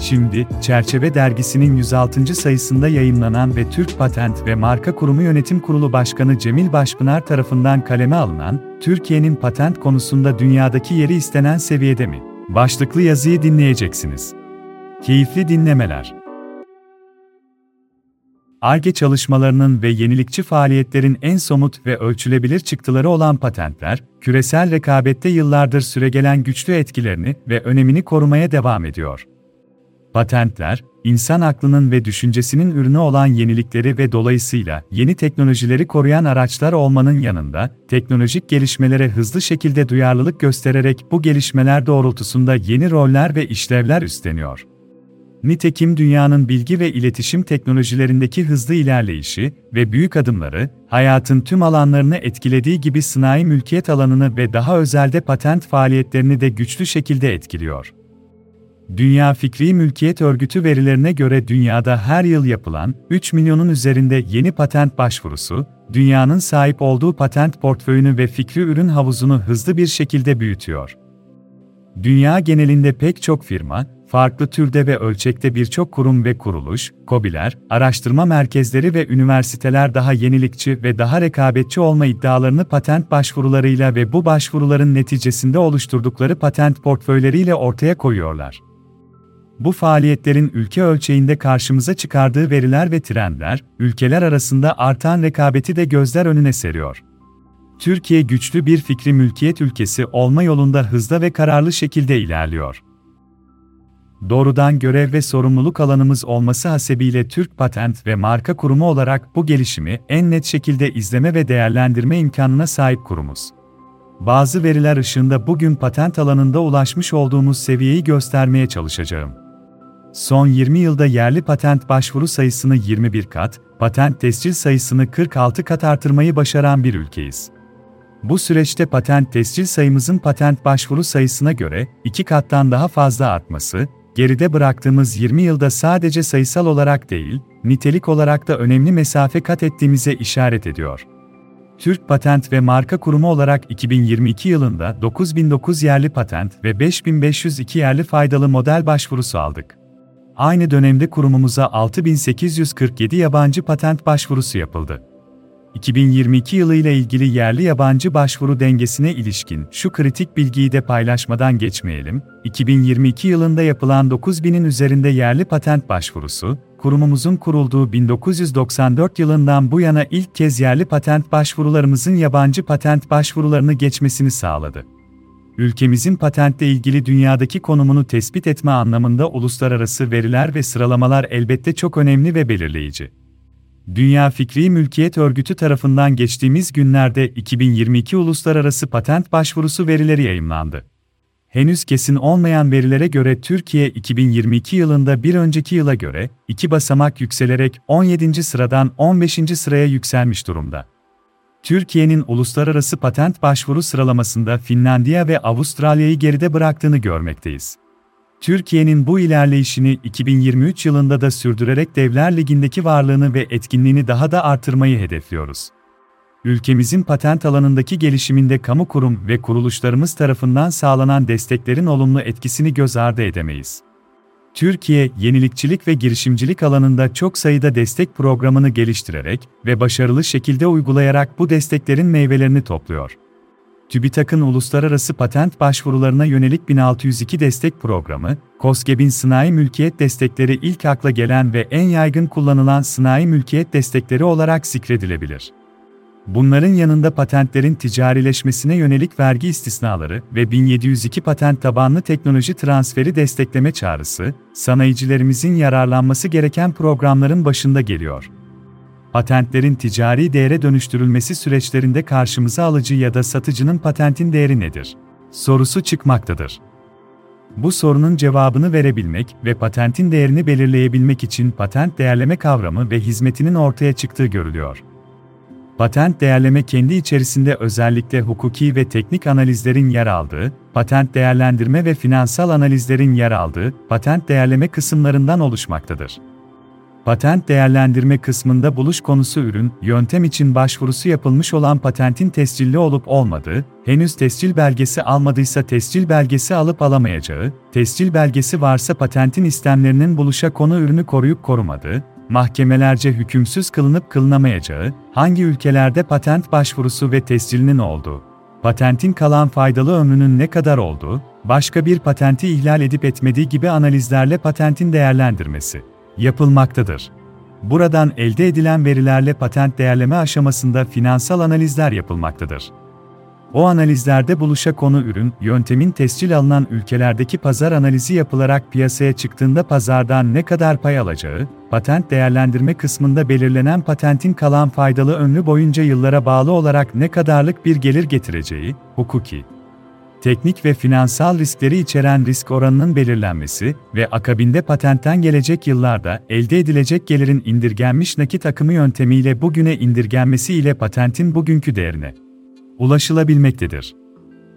Şimdi, Çerçeve Dergisi'nin 106. sayısında yayımlanan ve Türk Patent ve Marka Kurumu Yönetim Kurulu Başkanı Cemil Başpınar tarafından kaleme alınan, Türkiye'nin patent konusunda dünyadaki yeri istenen seviyede mi? Başlıklı yazıyı dinleyeceksiniz. Keyifli dinlemeler. ARGE çalışmalarının ve yenilikçi faaliyetlerin en somut ve ölçülebilir çıktıları olan patentler, küresel rekabette yıllardır süregelen güçlü etkilerini ve önemini korumaya devam ediyor. Patentler, insan aklının ve düşüncesinin ürünü olan yenilikleri ve dolayısıyla yeni teknolojileri koruyan araçlar olmanın yanında, teknolojik gelişmelere hızlı şekilde duyarlılık göstererek bu gelişmeler doğrultusunda yeni roller ve işlevler üstleniyor. Nitekim dünyanın bilgi ve iletişim teknolojilerindeki hızlı ilerleyişi ve büyük adımları, hayatın tüm alanlarını etkilediği gibi sanayi mülkiyet alanını ve daha özelde patent faaliyetlerini de güçlü şekilde etkiliyor. Dünya Fikri Mülkiyet Örgütü verilerine göre dünyada her yıl yapılan 3 milyonun üzerinde yeni patent başvurusu, dünyanın sahip olduğu patent portföyünü ve fikri ürün havuzunu hızlı bir şekilde büyütüyor. Dünya genelinde pek çok firma, farklı türde ve ölçekte birçok kurum ve kuruluş, KOBİ'ler, araştırma merkezleri ve üniversiteler daha yenilikçi ve daha rekabetçi olma iddialarını patent başvurularıyla ve bu başvuruların neticesinde oluşturdukları patent portföyleriyle ortaya koyuyorlar. Bu faaliyetlerin ülke ölçeğinde karşımıza çıkardığı veriler ve trendler, ülkeler arasında artan rekabeti de gözler önüne seriyor. Türkiye güçlü bir fikri mülkiyet ülkesi olma yolunda hızlı ve kararlı şekilde ilerliyor. Doğrudan görev ve sorumluluk alanımız olması hasebiyle Türk Patent ve Marka Kurumu olarak bu gelişimi en net şekilde izleme ve değerlendirme imkanına sahip kurumuz. Bazı veriler ışığında bugün patent alanında ulaşmış olduğumuz seviyeyi göstermeye çalışacağım. Son 20 yılda yerli patent başvuru sayısını 21 kat, patent tescil sayısını 46 kat artırmayı başaran bir ülkeyiz. Bu süreçte patent tescil sayımızın patent başvuru sayısına göre 2 kattan daha fazla artması, geride bıraktığımız 20 yılda sadece sayısal olarak değil, nitelik olarak da önemli mesafe kat ettiğimize işaret ediyor. Türk Patent ve Marka Kurumu olarak 2022 yılında 9009 yerli patent ve 5502 yerli faydalı model başvurusu aldık. Aynı dönemde kurumumuza 6847 yabancı patent başvurusu yapıldı. 2022 yılı ile ilgili yerli yabancı başvuru dengesine ilişkin şu kritik bilgiyi de paylaşmadan geçmeyelim. 2022 yılında yapılan 9000'in üzerinde yerli patent başvurusu, kurumumuzun kurulduğu 1994 yılından bu yana ilk kez yerli patent başvurularımızın yabancı patent başvurularını geçmesini sağladı. Ülkemizin patentle ilgili dünyadaki konumunu tespit etme anlamında uluslararası veriler ve sıralamalar elbette çok önemli ve belirleyici. Dünya Fikri Mülkiyet Örgütü tarafından geçtiğimiz günlerde 2022 Uluslararası Patent Başvurusu verileri yayımlandı. Henüz kesin olmayan verilere göre Türkiye 2022 yılında bir önceki yıla göre iki basamak yükselerek 17. sıradan 15. sıraya yükselmiş durumda. Türkiye'nin uluslararası patent başvuru sıralamasında Finlandiya ve Avustralya'yı geride bıraktığını görmekteyiz. Türkiye'nin bu ilerleyişini 2023 yılında da sürdürerek Devler Ligi'ndeki varlığını ve etkinliğini daha da artırmayı hedefliyoruz. Ülkemizin patent alanındaki gelişiminde kamu kurum ve kuruluşlarımız tarafından sağlanan desteklerin olumlu etkisini göz ardı edemeyiz. Türkiye, yenilikçilik ve girişimcilik alanında çok sayıda destek programını geliştirerek ve başarılı şekilde uygulayarak bu desteklerin meyvelerini topluyor. TÜBİTAK'ın uluslararası patent başvurularına yönelik 1602 destek programı, COSGAP'in sanayi mülkiyet destekleri ilk akla gelen ve en yaygın kullanılan sanayi mülkiyet destekleri olarak zikredilebilir. Bunların yanında patentlerin ticarileşmesine yönelik vergi istisnaları ve 1702 patent tabanlı teknoloji transferi destekleme çağrısı, sanayicilerimizin yararlanması gereken programların başında geliyor patentlerin ticari değere dönüştürülmesi süreçlerinde karşımıza alıcı ya da satıcının patentin değeri nedir? sorusu çıkmaktadır. Bu sorunun cevabını verebilmek ve patentin değerini belirleyebilmek için patent değerleme kavramı ve hizmetinin ortaya çıktığı görülüyor. Patent değerleme kendi içerisinde özellikle hukuki ve teknik analizlerin yer aldığı, patent değerlendirme ve finansal analizlerin yer aldığı, patent değerleme kısımlarından oluşmaktadır. Patent değerlendirme kısmında buluş konusu ürün, yöntem için başvurusu yapılmış olan patentin tescilli olup olmadığı, henüz tescil belgesi almadıysa tescil belgesi alıp alamayacağı, tescil belgesi varsa patentin istemlerinin buluşa konu ürünü koruyup korumadığı, mahkemelerce hükümsüz kılınıp kılınamayacağı, hangi ülkelerde patent başvurusu ve tescilinin olduğu, patentin kalan faydalı ömrünün ne kadar olduğu, başka bir patenti ihlal edip etmediği gibi analizlerle patentin değerlendirmesi yapılmaktadır. Buradan elde edilen verilerle patent değerleme aşamasında finansal analizler yapılmaktadır. O analizlerde buluşa konu ürün, yöntemin tescil alınan ülkelerdeki pazar analizi yapılarak piyasaya çıktığında pazardan ne kadar pay alacağı, patent değerlendirme kısmında belirlenen patentin kalan faydalı ömrü boyunca yıllara bağlı olarak ne kadarlık bir gelir getireceği, hukuki, teknik ve finansal riskleri içeren risk oranının belirlenmesi ve akabinde patentten gelecek yıllarda elde edilecek gelirin indirgenmiş nakit akımı yöntemiyle bugüne indirgenmesi ile patentin bugünkü değerine ulaşılabilmektedir.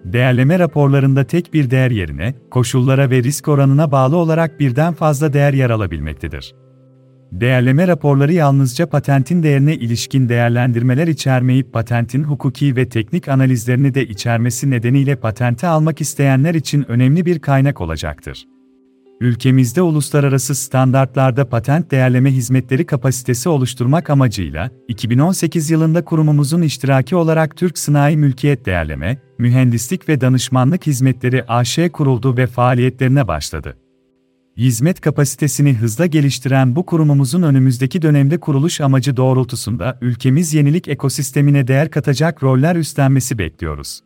Değerleme raporlarında tek bir değer yerine, koşullara ve risk oranına bağlı olarak birden fazla değer yer alabilmektedir. Değerleme raporları yalnızca patentin değerine ilişkin değerlendirmeler içermeyip patentin hukuki ve teknik analizlerini de içermesi nedeniyle patente almak isteyenler için önemli bir kaynak olacaktır. Ülkemizde uluslararası standartlarda patent değerleme hizmetleri kapasitesi oluşturmak amacıyla 2018 yılında kurumumuzun iştiraki olarak Türk Sanayi Mülkiyet Değerleme, Mühendislik ve Danışmanlık Hizmetleri AŞ kuruldu ve faaliyetlerine başladı. Hizmet kapasitesini hızla geliştiren bu kurumumuzun önümüzdeki dönemde kuruluş amacı doğrultusunda ülkemiz yenilik ekosistemine değer katacak roller üstlenmesi bekliyoruz.